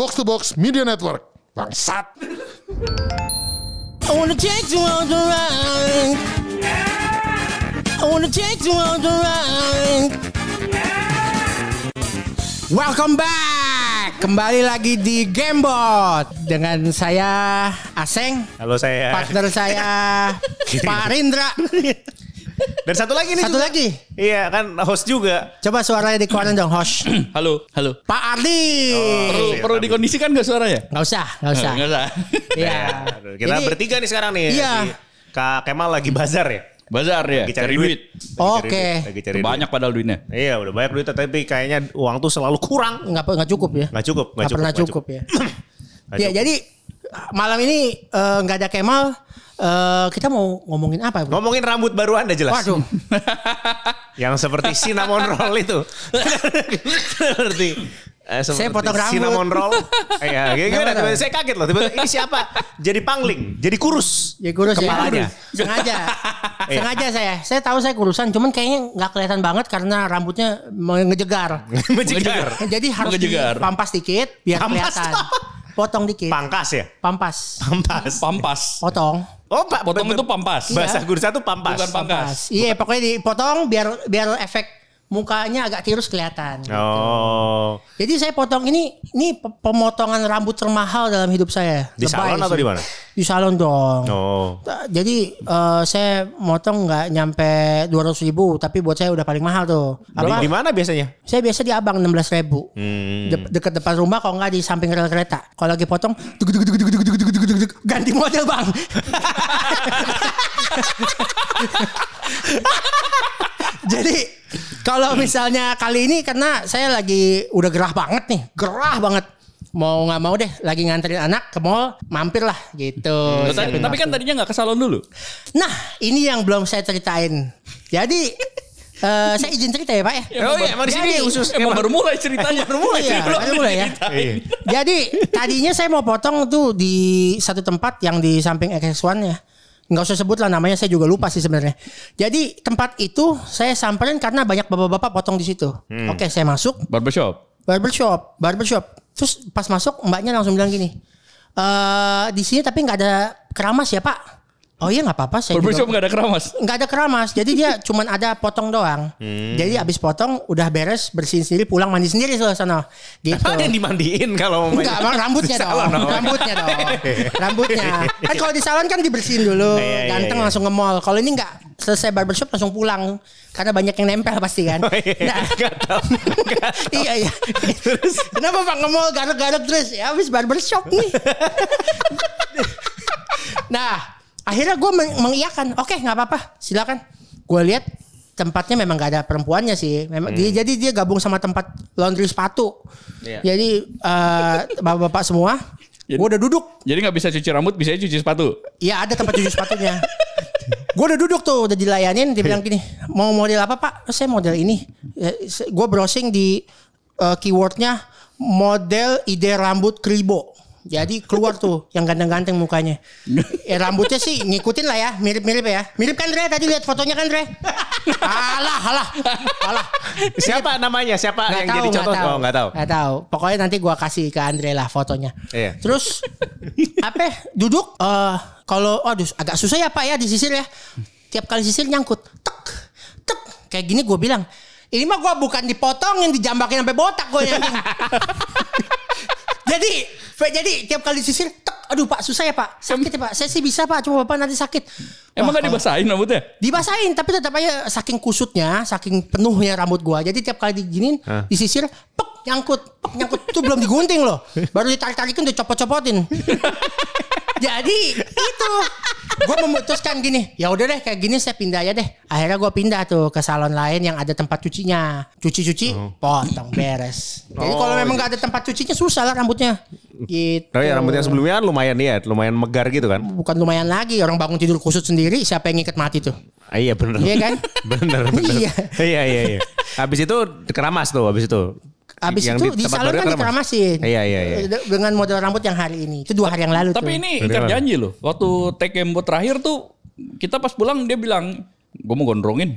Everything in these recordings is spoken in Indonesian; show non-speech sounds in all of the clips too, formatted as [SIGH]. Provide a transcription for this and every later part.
Box to Box Media Network. Bangsat. I wanna take you on the ride. I wanna take you on the ride. Welcome back. Kembali lagi di Gamebot dengan saya Aseng, Halo saya. partner saya [LAUGHS] Pak Rindra. Dan satu lagi nih. Satu juga. lagi. Iya kan host juga. Coba suaranya dikeluarin dong, host. [CLEARS THROAT] Halo, halo. Pak Ardi. Perlu siap, perlu tapi- dikondisikan gak suaranya? Nggak usah, nggak usah. Enggak usah. [LAUGHS] Iya. Aduh, Kita Jadi- bertiga nih sekarang nih. Iya. Si Kak Kemal lagi bazar ya. Bazar ya, Lagi cari, duit. Lagi cari Oke. duit, Lagi cari duit. Banyak padahal duitnya. Iya udah banyak duit tapi kayaknya uang tuh selalu kurang. Nggak nggak cukup ya? Nggak cukup. Nggak pernah nggak cukup, ya. [CLEARS THROAT] Nggak ya cukup. jadi malam ini eh, nggak ada Kemal. eh, kita mau ngomongin apa? Bro? Ngomongin rambut baru anda jelas. Waduh. [LAUGHS] Yang seperti cinnamon roll itu. [LAUGHS] seperti eh, Saya potong rambut. Cinnamon roll. Iya, [LAUGHS] gimana? Gimana? Tiba-tiba Saya kaget loh. Tiba-tiba ini siapa? Jadi pangling, jadi kurus. Ya kurus Kepalanya. ya. Sengaja. Sengaja saya. Saya tahu saya kurusan, cuman kayaknya nggak kelihatan banget karena rambutnya ngejegar. Menjegar. Jadi harus Mengejegar. dipampas dikit biar Pampas. kelihatan. Potong dikit. Pangkas ya? Pampas. Pampas. Pampas. Potong. Oh, Pak, Potong itu pampas. Bahasa Gursa tuh pampas. Bukan pangkas. Iya, pokoknya dipotong biar biar efek mukanya agak tirus kelihatan. Oh. Jadi saya potong ini ini pe- pemotongan rambut termahal dalam hidup saya. Di Lebay salon atau sih. di mana? Di salon dong. Oh. Jadi eh, saya motong nggak nyampe 200 ribu, tapi buat saya udah paling mahal tuh. Apa? di mana biasanya? Saya biasa di Abang 16 ribu. Hmm. De- deket depan rumah kalau nggak di samping rel kereta. Kalau lagi potong duk, duk, duk, duk, duk, duk, duk, duk, duk, ganti model bang. [LAUGHS] Jadi kalau misalnya kali ini karena saya lagi udah gerah banget nih, gerah banget. Mau nggak mau deh, lagi nganterin anak ke mall, mampir lah gitu. Loh, tapi, tapi kan waktu. tadinya gak ke salon dulu. Nah, ini yang belum saya ceritain. Jadi [LAUGHS] eh, saya izin cerita ya Pak ya. Oh iya, emang di sini khusus Emang baru mulai ceritanya. baru mulai. Iya, baru mulai ya. Jadi tadinya saya mau potong tuh di satu tempat yang di samping XX1 ya. Nggak usah sebut lah namanya, saya juga lupa sih sebenarnya. Jadi tempat itu saya samperin karena banyak bapak-bapak potong di situ. Hmm. Oke, saya masuk Barbershop. barbershop, barbershop. Terus pas masuk mbaknya langsung bilang gini, eh di sini tapi nggak ada keramas ya Pak. Oh iya nggak apa-apa. Saya Barbershop juga- gak ada keramas. nggak ada keramas jadi dia [LAUGHS] cuman ada potong doang jadi abis potong udah beres bersihin sendiri pulang mandi sendiri soal sana gitu ada yang dimandiin kalau mau Enggak, bang, rambutnya dong. salon. Rambutnya dong. [LAUGHS] Rambutnya. Kan kalau di salon kan dibersihin dulu, Iya, iya, ganteng iya. langsung ke mall. Kalau ini enggak, selesai barbershop langsung pulang. Karena banyak yang nempel pasti kan. [LAUGHS] Oh, iya, Nah, nggak tahu. Nggak tahu. iya iya. Kenapa Pak ke mall garuk-garuk terus? Ya habis barbershop nih. nah, akhirnya gue meng- mengiyakan. Oke, nggak apa-apa, silakan. Gue lihat tempatnya memang gak ada perempuannya sih. Memang dia, jadi dia gabung sama tempat laundry sepatu. Iya. Jadi eh, bapak-bapak semua, gue udah duduk. Jadi gak bisa cuci rambut, bisa cuci sepatu. Iya ada tempat cuci sepatunya. [LAUGHS] gue udah duduk tuh, udah dilayanin. Dia bilang gini, mau model apa pak? "Oh, Saya model ini. Gue browsing di eh, keywordnya model ide rambut kribo. Jadi keluar tuh yang ganteng-ganteng mukanya. Eh, rambutnya sih ngikutin lah ya, mirip-mirip ya. Mirip kan Dre? Tadi lihat fotonya kan Dre? alah, alah, alah. Siapa namanya? Siapa Nggak yang tahu, jadi contoh? nggak tahu. Oh, enggak tahu. Nggak tahu. Pokoknya nanti gua kasih ke Andre lah fotonya. Iya. Terus apa? ya, Duduk. eh kalau aduh agak susah ya Pak ya disisir ya. Tiap kali sisir nyangkut. Tek, tek. Kayak gini gue bilang. Ini mah gua bukan dipotongin, dijambakin sampai botak gue. [LAUGHS] jadi, jadi tiap kali sisir, tek, aduh Pak susah ya Pak, sakit ya Pak. Saya sih bisa Pak, cuma Bapak nanti sakit. Emang Wah, gak dibasahin rambutnya? Dibasahin tapi tetap aja saking kusutnya, saking penuhnya rambut gua. Jadi tiap kali diginin, disisir, pek nyangkut, nyangkut. Itu belum digunting loh. Baru ditarik-tarikin dicopot-copotin. Jadi itu gue memutuskan gini, ya udah deh kayak gini saya pindah aja deh. Akhirnya gue pindah tuh ke salon lain yang ada tempat cucinya. Cuci-cuci, potong beres. Jadi Oh, kalau memang iya. nggak ada tempat cucinya susah lah rambutnya. Gitu. Oh ya rambutnya sebelumnya kan lumayan ya, lumayan megar gitu kan. Bukan lumayan lagi orang bangun tidur kusut sendiri, siapa yang ngikat mati tuh? Ah, iya bener. Iya kan? [LAUGHS] bener bener. Iya. iya iya iya. Habis itu keramas tuh, habis itu. Abis Yang itu di, tempat salon kan dikeramasin. Iya iya iya. De- Dengan model rambut yang hari ini. Itu dua hari yang lalu tuh. Tapi ini Dari ingkar janji loh. Waktu take Embo terakhir tuh kita pas pulang dia bilang gue mau gondrongin.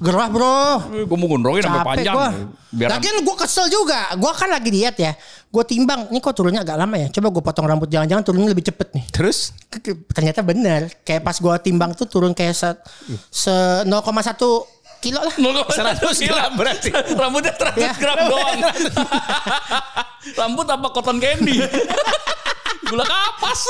Gerah bro. Gue mau gondrongin sampai panjang. gua. Biar Lagian gue kesel juga. Gue kan lagi diet ya. Gue timbang. Ini kok turunnya agak lama ya. Coba gue potong rambut. Jangan-jangan turunnya lebih cepet nih. Terus Ternyata bener. Kayak pas gue timbang tuh turun kayak se, se 0,1 kilo lah. 100 gram berarti. Rambutnya 100 Ya. gram [LAUGHS] doang. [LAUGHS] Rambut apa cotton candy? [LAUGHS] Gula kapas.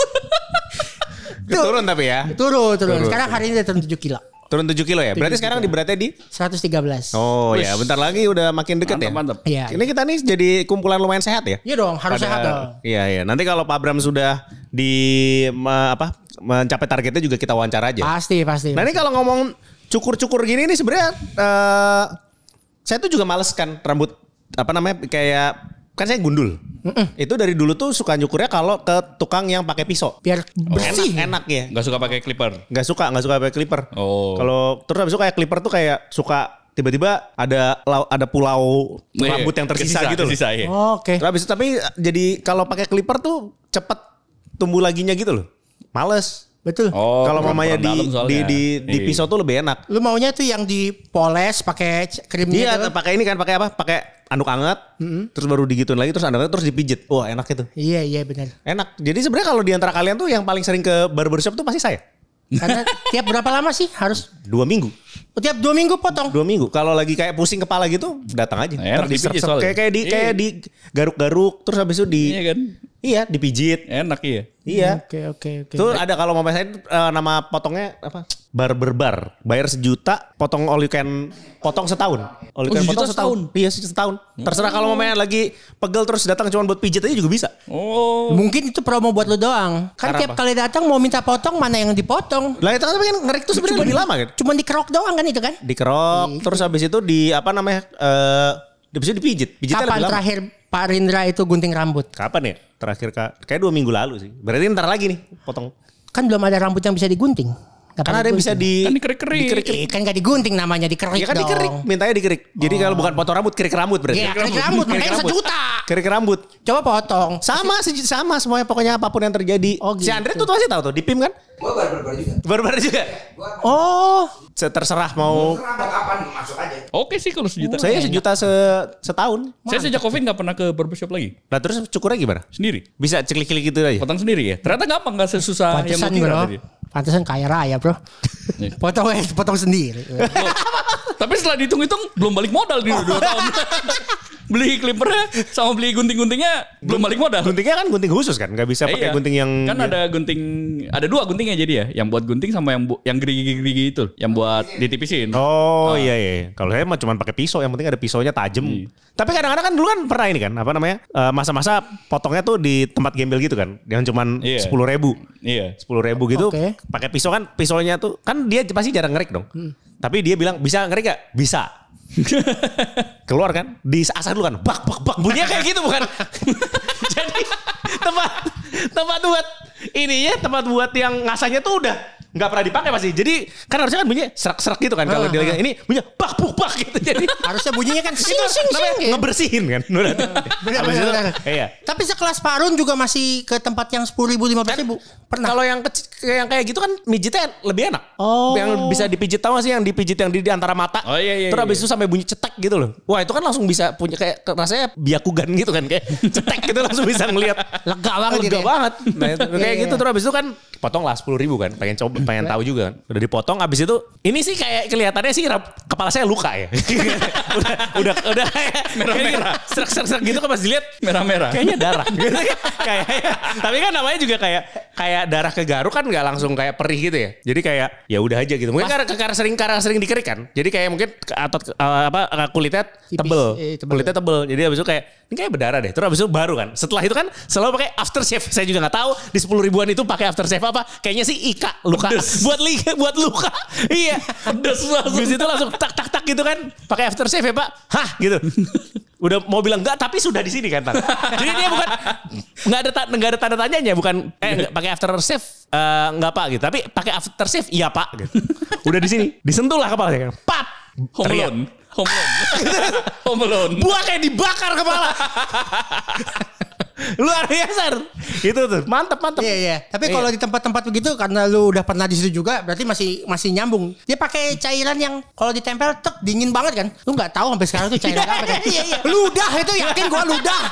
turun tapi ya. Turun, turun. Sekarang hari ini udah turun 7 kilo. Turun 7 kilo ya. Berarti sekarang di beratnya di 113. Oh ya, bentar lagi udah makin deket ya. Mantap, mantap. Iya. Ini kita nih jadi kumpulan lumayan sehat ya. Iya dong, harus Pada- sehat dong. Iya iya. Nanti kalau Pak Bram sudah di me- apa mencapai targetnya juga kita wawancara aja. Pasti, pasti. Nah ini kalau ngomong cukur-cukur gini nih sebenarnya eh saya tuh juga males kan rambut apa namanya kayak kan saya gundul. Itu dari dulu tuh suka nyukurnya kalau ke tukang yang pakai pisau. Biar bersih. Enak, enak ya. Gak suka pakai clipper. Nggak suka, nggak suka pakai clipper. Oh. Kalau terus habis itu kayak clipper tuh kayak suka tiba-tiba ada lau- ada pulau Iya, rambut yang tersisa kesisa, gitu loh. Kesisa, iya. Oke. Terus habis itu tapi jadi kalau pakai clipper tuh cepet tumbuh laginya gitu loh. Males. Betul. Oh, kalau mamanya di, di di di Iya. pisau tuh lebih enak. Lu maunya tuh yang dipoles pakai krimnya Iya, tuh. pakai ini kan, pakai apa? Pakai anduk anget, terus baru digituin lagi, terus anduk anget, terus dipijit. Wah enak itu. Iya, iya benar. Enak. Jadi sebenarnya kalau di antara kalian tuh yang paling sering ke barbershop tuh pasti saya. Karena tiap berapa lama sih harus Dua minggu. tiap dua minggu potong. Dua minggu. Kalau lagi kayak pusing kepala gitu, datang aja. Enak Ntar dipijit soalnya. Kayak kayak di Iya. kayak di garuk-garuk, terus habis itu di Iya kan? iya dipijit. Enak iya. Iya. Oke, oke, oke. Tuh ada kalau mau saya eh, nama potongnya apa? Barber bar. Bayar sejuta, potong all you can potong setahun. All you Oh, can sejuta potong setahun. Iya, setahun. Terserah kalau mau lagi pegel terus datang cuma buat pijit aja juga bisa. Oh. Mungkin itu promo buat lu doang. Kan Karena tiap apa? kali datang mau minta potong mana yang dipotong. Lah itu kan kan ngerik tuh sebenarnya lebih lama kan. Cuman dikerok doang kan itu kan? Dikerok, terus habis itu di apa namanya? Eh habis itu dipijit. Pijitnya Kapan lebih lama. terakhir Pak Rindra itu gunting rambut? Kapan ya? Terakhir kak, kayak dua minggu lalu sih. Berarti ntar lagi nih potong. Kan belum ada rambut yang bisa digunting. Karena ada yang bisa di Kan dikerik-kerik. Eh, kan gak digunting namanya dikerik Ya kan dong. dikerik, mintanya dikerik. Jadi kalau bukan potong rambut, kerik rambut berarti. Iya, kerik rambut, makanya sejuta. Kerik rambut. Coba potong. Sama sama semuanya pokoknya apa pun yang terjadi. Oh, Si gitu. Andre tuh pasti tahu tuh di PIM kan? Gue barber juga. Baru-baru juga. Oh, Se- Terserah mau kapan masuk aja. Oke sih kalau sejuta. saya sejuta se setahun. Saya sejak covid nggak pernah ke barbershop lagi. Lah terus cukurnya gimana? Sendiri. Bisa ceklik-klik gitu aja. Potong sendiri ya. Ternyata gampang nggak sesusah yang pantesan gue kira bro. tadi. Pantesan kaya raya bro. Iya. potong potong sendiri. Tapi setelah dihitung-hitung belum balik modal di dua tahun. [LAUGHS] beli clippernya sama beli gunting-guntingnya belum balik modal. Guntingnya kan gunting khusus kan, nggak bisa Eh, pakai iya. gunting yang kan ada gunting ada dua guntingnya jadi ya yang buat gunting sama yang bu, yang gerigi-gerigi itu yang buat ditipisin Oh iya iya. Kalau saya mah cuma pakai pisau, yang penting ada pisaunya tajam. Iya. Tapi kadang-kadang kan dulu kan pernah ini kan, apa namanya? eh, masa-masa potongnya tuh di tempat gembel gitu kan, yang cuman Iya. sepuluh ribu. iya sepuluh ribu gitu Oke. pakai pisau kan pisaunya tuh kan dia pasti jarang ngerik dong Hmm. Tapi dia bilang bisa ngerik gak bisa. [LAUGHS] Keluar kan? Di asah dulu kan? Bak bak bak. Bunyinya kayak gitu bukan? [LAUGHS] Jadi tempat tempat buat ininya tempat buat yang ngasahnya tuh udah nggak pernah dipakai pasti jadi kan harusnya kan bunyinya serak serak gitu kan kalau ah. lagi ini bunyinya bak buk bak gitu [LAUGHS] jadi Harusnya bunyinya kan sing itu sing sing. gitu. ngebersihin kan Benar, Habis itu, benar, benar. iya Tapi sekelas Parun juga masih ke tempat yang sepuluh ribu lima belas ribu. Pernah. Kalau yang kecil yang kayak gitu kan mijitnya lebih enak. Oh. Yang bisa dipijit tahu sih yang dipijit yang di, di antara mata. Oh, iya, iya, Terus iya. habis itu sampai bunyi cetek gitu loh. Wah, itu kan langsung bisa punya kayak rasanya biakugan gitu kan kayak [LAUGHS] cetek gitu langsung bisa ngelihat. Lega banget Lega gitu ya. banget. Nah, kayak Iya, gitu iya. terus habis itu kan potong lah sepuluh ribu kan. Pengen coba, [LAUGHS] pengen tahu juga kan. Udah dipotong habis itu ini sih kayak kelihatannya sih kepala saya luka ya. [LAUGHS] udah udah udah kayak Merah-merah. serak-serak gitu kan pas dilihat merah-merah kayaknya darah [LAUGHS] gitu kan. kayak tapi kan namanya juga kayak kayak darah ke garuk kan nggak langsung kayak perih gitu ya jadi kayak ya udah aja gitu mungkin karena, karena sering karena sering dikerik kan jadi kayak mungkin atau eh, apa kulitnya Tipis, tebel eh, tebel. kulitnya tebel jadi habis itu kayak ini kayak berdarah deh terus habis itu baru kan setelah itu kan selalu pakai aftershave saya juga nggak tahu di sepuluh ribuan itu pakai aftershave apa kayaknya sih ika luka. [LAUGHS] Buat liga buat luka. [LAUGHS] Iya. Pedes langsung. Habis itu langsung tak tak tak gitu kan. Pakai aftershave ya pak? Hah gitu. [LAUGHS] Udah mau bilang enggak tapi sudah di sini kan Tan. jadi dia bukan nggak ada nggak ada tanda tanyanya bukan eh pakai aftershave eh, nggak pak gitu. Tapi pakai aftershave iya pak gitu. udah di sini. Disentuh lah kepalanya kan pap! Home alone. Home alone. Home Buah kayak dibakar kepala. Luar biasa. Itu tuh. Mantap, mantap. Iya iya. Tapi Iya. kalau di tempat-tempat begitu karena lu udah pernah di situ juga berarti masih masih nyambung. Dia pakai cairan yang kalau ditempel tek dingin banget kan. Lu nggak tahu sampai sekarang tuh cairan apa kan. [LAUGHS] Iya, iya. Ludah itu yakin gua ludah.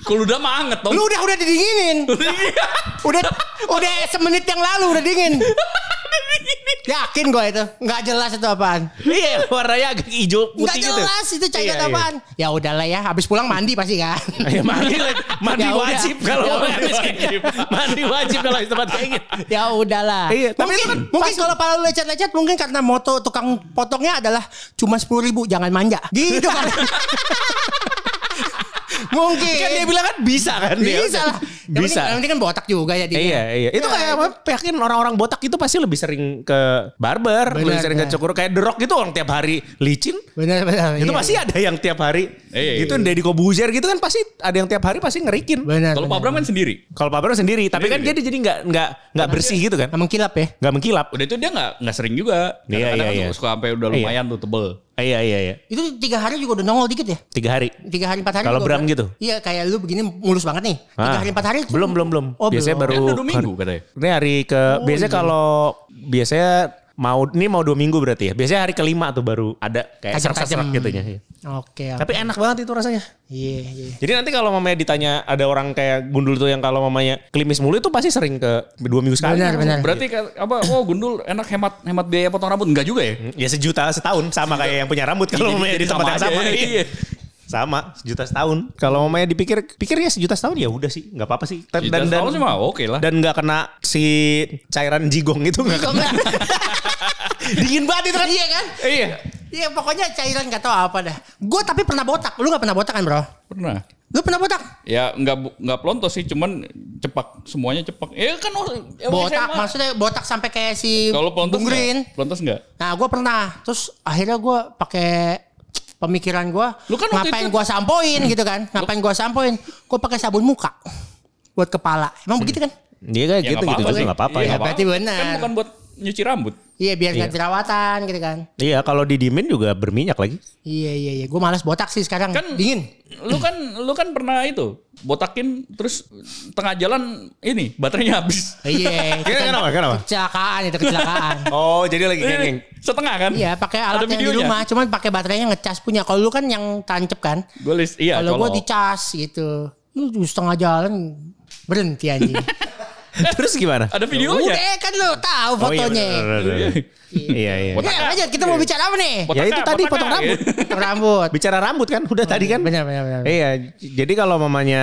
Kalau udah mah anget dong. Lu udah udah didinginin. udah udah semenit yang lalu udah dingin. Yakin gua itu. nggak jelas itu apaan. Iya, warnanya agak hijau Nggak putih gitu. jelas itu cairan Iya, iya. apaan. Ya udahlah ya. Habis pulang mandi pasti kan. Ya mandi mandi [LAUGHS] Ya udah. wajib kalau Ya habis kayak gitu. mandi wajib kalau di tempat kayak gitu. ya udahlah. Iya, tapi mungkin itu kan mungkin kalau pala lu lecet-lecet mungkin karena moto tukang potongnya adalah cuma sepuluh ribu jangan manja. Gitu kan. [LAUGHS] mungkin. Kan dia bilang kan bisa kan dia. bisa lah. Yang Bisa. Yang penting kan botak juga ya dia. Iya iya. Itu Ya, kayak apa? Yakin orang-orang botak itu pasti lebih sering ke barber, Benar, lebih sering ke benar. cukur. Kayak The Rock itu orang tiap hari licin. Benar benar. Itu iya. pasti ada yang tiap hari. Iya, gitu iya. Deddy Kobuzer gitu kan pasti ada yang tiap hari pasti ngerikin. Benar. Kalau Pak. Bram kan sendiri. Kalau Pak Bro sendiri, tapi kan dia jadi nggak nggak nggak bersih gitu kan, Emang kilap ya. nggak mengkilap. Udah itu dia nggak nggak sering juga. Iya, Kadang-kadang iya, kan iya. Suka sampai udah Iya. lumayan tuh tebel. Iya iya iya. Itu tiga hari juga udah nongol dikit ya. Tiga hari. Tiga hari empat hari. Kalau udah- gitu? Iya kayak lu begini mulus banget nih. Tiga Ah. hari empat hari. Belum belum belum. Oh, biasanya belum. baru dua minggu katanya. Ini hari ke biasanya kalau biasanya mau ini mau dua minggu berarti ya. Biasanya hari kelima tuh baru ada kayak serak-serak gitu ya. Oke. Tapi enak banget itu rasanya. Iya iya. Jadi nanti kalau mamanya ditanya ada orang kayak gundul tuh yang kalau mamanya klimis mulu itu pasti sering ke dua minggu sekali. Benar benar. Berarti kan apa? Oh gundul enak hemat hemat biaya potong rambut enggak juga ya? Ya sejuta setahun sama kayak yang punya rambut kalau Jadi- mamanya di tempat yang sama. [LAUGHS] iya. Sama sejuta setahun. Kalau mamanya dipikir pikir ya sejuta setahun ya udah sih nggak apa-apa sih. Dan Dan, dan, mah oke lah. dan nggak kena si cairan jigong itu nggak [LAUGHS] kena. Dingin banget itu kan. Iya kan? Iya. Iya pokoknya cairan gak tahu apa dah. Gue tapi pernah botak. Lu gak pernah botak kan bro? Pernah. Lu pernah botak? Ya nggak nggak pelontos sih, cuman cepak semuanya cepak. Ya kan oh, ya botak SMA. maksudnya botak sampai kayak si Kalau pelontos Bung Green. nggak? Pelontos enggak? Nah gue pernah. Terus akhirnya gue pakai pemikiran gue. Lu kan ngapain itu- gue sampoin gitu kan? Ngapain gue sampoin? Gue pakai sabun muka buat kepala. Emang begitu kan? Dia kayak Ya gitu gitu apa-apa juga sih. nggak apa-apa Iya, ya. berarti apa-apa. benar. Kan bukan buat nyuci rambut. Iya biar nggak Iya. jerawatan gitu kan? Iya kalau didiemin juga berminyak lagi. Iya iya iya. Gue malas botak sih sekarang. Kan Dingin. Lu kan lu kan pernah itu botakin terus tengah jalan ini baterainya habis. Iya. itu [LAUGHS] kan Kenapa? Kenapa? Kecelakaan itu kecelakaan. [LAUGHS] Oh jadi lagi geng Setengah kan? Iya pakai alat yang di rumah, cuman pakai baterainya ngecas punya. Kalau lu kan yang tancep kan, Gue list iya kalau gua colok. dicas gitu. Lu di setengah jalan berhenti anjing. [LAUGHS] [LAUGHS] Terus gimana? Ada videonya. Udah kan lu tahu Oh, iya, fotonya. Iya iya. Ya, lanjut kita mau bicara apa nih? Ya itu tadi potong rambut. [LAUGHS] Rambut. Bicara rambut kan udah tadi kan? Benar benar benar. Iya, jadi kalau mamanya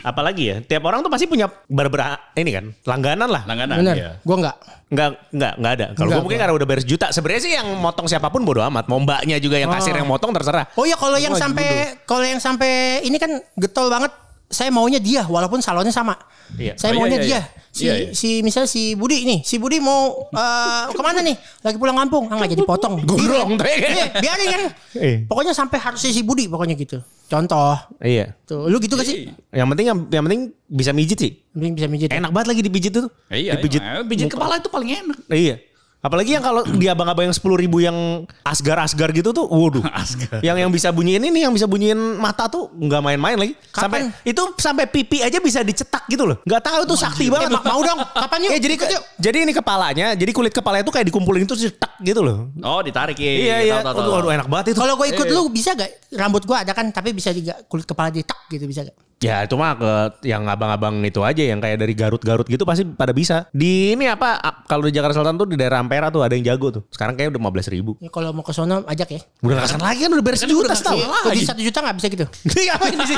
apalagi ya, tiap orang tuh pasti punya barber ini kan, langganan lah. Langganan Benar. ya. Gua enggak. Enggak, enggak, enggak ada. Kalau gue mungkin karena udah bayar juta. Sebenarnya sih yang motong siapa pun bodo amat. Mau mbaknya juga yang kasir Oh. yang motong terserah. Oh iya kalau yang sampai kalau yang sampai ini kan getol banget. Saya maunya dia walaupun salonnya sama. Iya. Saya Oh, iya, maunya iya, dia. iya. Si Iya, iya. si misalnya si Budi nih, si Budi mau eh, ke mana nih? Lagi pulang kampung, ah nggak jadi potong. Gondrong tuh ya kan? Iya, biarin kan. Iya. Pokoknya sampai harusnya si Budi pokoknya gitu. Contoh. Iya. Tuh, lu gitu gak sih? Yang penting yang penting bisa mijit sih. Mending bisa mijit. Enak banget lagi dipijit tuh. Iya, Dipijit. iya. pijit kepala itu paling enak. Iya. Apalagi yang kalau di abang-abang yang sepuluh ribu yang asgar-asgar gitu tuh, waduh. [LAUGHS] Yang yang bisa bunyiin ini, yang bisa bunyiin mata tuh nggak main-main lagi. Sampai Kapan? itu sampai pipi aja bisa dicetak gitu loh. Nggak tahu tuh sakti banget. Eh, [LAUGHS] ma- mau dong. Kapan yuk? Eh, jadi yuk. jadi ini kepalanya, jadi kulit kepalanya tuh kayak dikumpulin itu cetak gitu loh. Oh ditarik ya. Iya iya. Tahu, tahu, Aduh, tahu. aduh, enak banget itu. Kalau gue ikut lu bisa gak? Rambut gue ada kan, tapi bisa juga kulit kepala di tak gitu bisa gak? Ya itu mah ke yang abang-abang itu aja yang kayak dari Garut-Garut gitu pasti pada bisa. Di ini apa kalau di Jakarta Selatan tuh di daerah Ampera tuh ada yang jago tuh. Sekarang kayaknya udah 15 ribu. Ya, kalau mau ke sono ajak ya. Udah rasakan lagi kan udah beres juta setahun. Iya, Kalau di satu juta gak bisa gitu. [LAUGHS] Ngapain sini?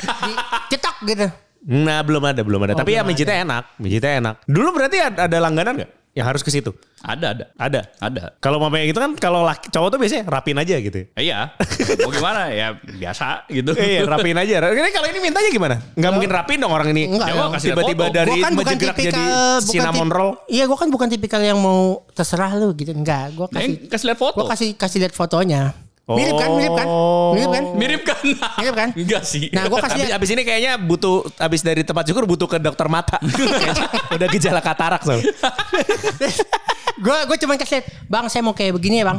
Di cetak gitu. Nah belum ada belum ada. Oh, Tapi ya belum mijitnya enak, mijitnya enak. Dulu berarti ada, ada langganan nggak? Yang harus ke situ? Ada ada. Ada. Ada. Kalau mamanya gitu kan kalau laki, cowok tuh biasanya rapin aja gitu. Eh, Iya. [LAUGHS] Mau gimana ya biasa gitu. iya rapin aja. Ini kalau ini mintanya gimana? Nggak mungkin rapin dong orang ini. Enggak Coba dong. kasih tiba-tiba dari Gua kan bukan tipikal jadi bukan cinnamon tip- roll. Iya, gue kan bukan tipikal yang mau terserah lu gitu. Enggak, gue Eh, kasih kasih lihat foto. gue kasih kasih lihat fotonya. Mirip kan? Mirip kan? Mirip kan? Mirip kan? Mirip kan? Enggak sih. Nah, gue kasih Abis, abis ini kayaknya butuh abis dari tempat syukur butuh ke dokter mata. [LAUGHS] Udah gejala katarak soalnya. [LAUGHS] gue gue cuma kasih bang saya mau kayak begini ya bang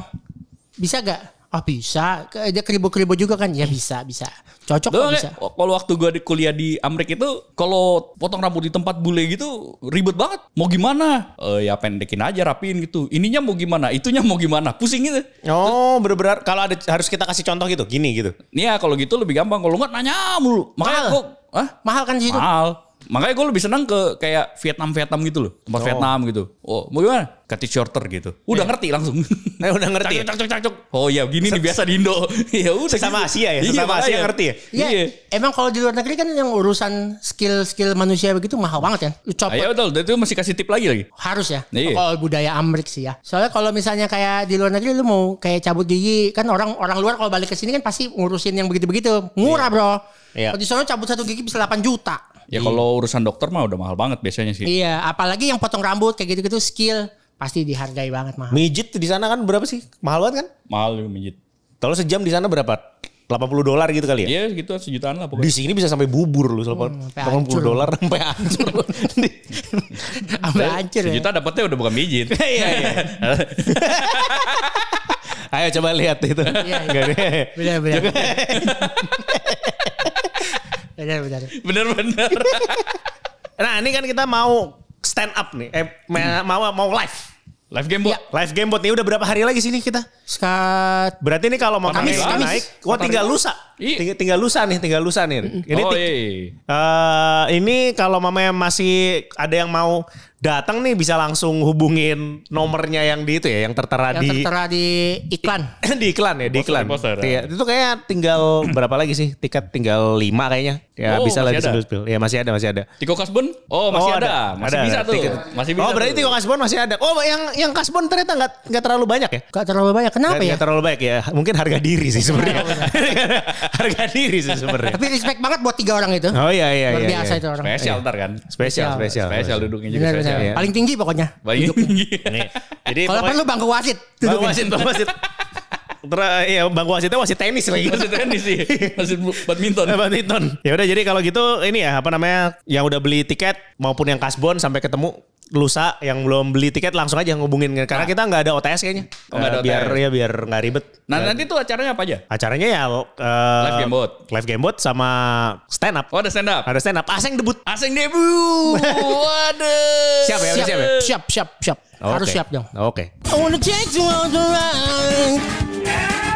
bisa gak? Ah bisa, Ke- dia keribu-keribu juga kan? Ya bisa, bisa. Cocok kok kayak, bisa. Kalau waktu gue di kuliah di Amerika itu, kalau potong rambut di tempat bule gitu ribet banget. Mau gimana? Eh, ya pendekin aja, rapiin gitu. Ininya mau gimana? Itunya mau gimana? Pusing gitu. Oh, bener-bener kalau ada harus kita kasih contoh gitu, gini gitu. Nih ya kalau gitu lebih gampang. Kalau nggak nanya mulu. Makanya Mahal. gue, ah Mahal kan di situ. mahal. Makanya gue lebih senang ke kayak Vietnam Vietnam gitu loh, tempat Vietnam gitu. Oh, mau gimana? Cut it shorter gitu. Udah ngerti langsung. Eh, [LAUGHS] udah ngerti ya? Cak, cak, cak, cak. Oh iya, gini nih biasa di Indo. [LAUGHS] ya udah. Sesama gitu. Asia ya? [LAUGHS] Iya, Sesama Asia makanya. ngerti ya? Iya. Iya. Emang kalau di luar negeri kan yang urusan skill-skill manusia begitu mahal banget kan. Lu copot Iya betul, dan itu masih kasih tip lagi lagi. harus ya. Iya. Kalau budaya Amrik sih ya. Soalnya kalau misalnya kayak di luar negeri lu mau kayak cabut gigi kan orang orang luar kalau balik ke sini kan pasti ngurusin yang begitu-begitu. Murah, Bro. Iya. Kalau di sana cabut satu gigi bisa 8 juta. Ya kalau urusan dokter mah udah mahal banget biasanya sih. Iya, apalagi yang potong rambut kayak gitu-gitu skill pasti dihargai banget mahal. Mijit di sana kan berapa sih? Mahal banget kan? Mahal mijit. Kalau sejam di sana berapa? 80 dolar gitu kali ya? Iya gitu sejutaan lah Di pokoknya. sini bisa sampai bubur lu, Hmm, sampai 80 hancur. dolar sampai hancur. [LAUGHS] Sampai hancur ya. Sejuta dapetnya udah bukan mijit. [LAUGHS] Iya, iya. [LAUGHS] Ayo coba lihat itu. Iya, iya. Nggak ada. Benar, benar. benar, benar. Bener-bener. [LAUGHS] Nah, ini kan kita mau stand up nih. Eh, ma- mau mau live. Live game bot. Iya. Live game bot nih udah berapa hari lagi sini kita? Skat Berarti ini kalau mau Kamis, naik, Kamis. naik, wah tinggal lusa. Iya. Tinggal, tinggal lusa nih, tinggal lusa nih. Ini oh iya. Eh, ini kalau mamanya masih ada yang mau datang nih bisa langsung hubungin nomornya yang di itu ya, yang tertera yang di tertera di iklan. [LAUGHS] di iklan ya, di Poster, iklan. poster, ya. Iya, itu kayak tinggal berapa lagi sih? Tiket tinggal 5 kayaknya. Ya Oh, bisa di ada? spill. Ya masih ada, masih ada. Tiko Kasbon? Oh masih Oh, ada. Masih ada, bisa ada. tuh. Tiket. Masih bisa Oh, berarti tuh. Tiko Kasbon masih ada. Oh, yang yang Kasbon ternyata nggak nggak terlalu banyak ya? Gak terlalu banyak. Kenapa Nggak ya? nggak terlalu banyak ya. Mungkin harga diri sih sebenarnya. [LAUGHS] harga diri sih sebenarnya. Tapi respect banget buat tiga orang itu. Oh iya iya Luar iya. biasa iya. itu orang. Spesial ntar kan. Spesial, spesial. Spesial duduknya juga Iya. Paling tinggi pokoknya. Paling tinggi. Nih, [LAUGHS] Jadi Kalau pokoknya- perlu bangku wasit. Bang Duduknya. wasit, bang wasit. [LAUGHS] Terus iya, bang wasitnya wasit tenis lagi. Masih tenis sih. Masih [LAUGHS] badminton. Eh, badminton. Ya udah jadi kalau gitu ini ya apa namanya yang udah beli tiket maupun yang kasbon sampai ketemu lusa yang belum beli tiket langsung aja ngubungin karena kita nggak ada OTS kayaknya. Oh, nggak ada biar OTS. ya biar nggak ribet. Nah nanti tuh acaranya apa aja? Acaranya ya eh, Live game bot. live game bot sama stand up. Oh ada stand up. Ada stand up. Aseng debut. Asing debut. [LAUGHS] Waduh. Siap ya, siap ya? Siap, siap, siap. Harus Oke. siap dong. Oke. I Yeah.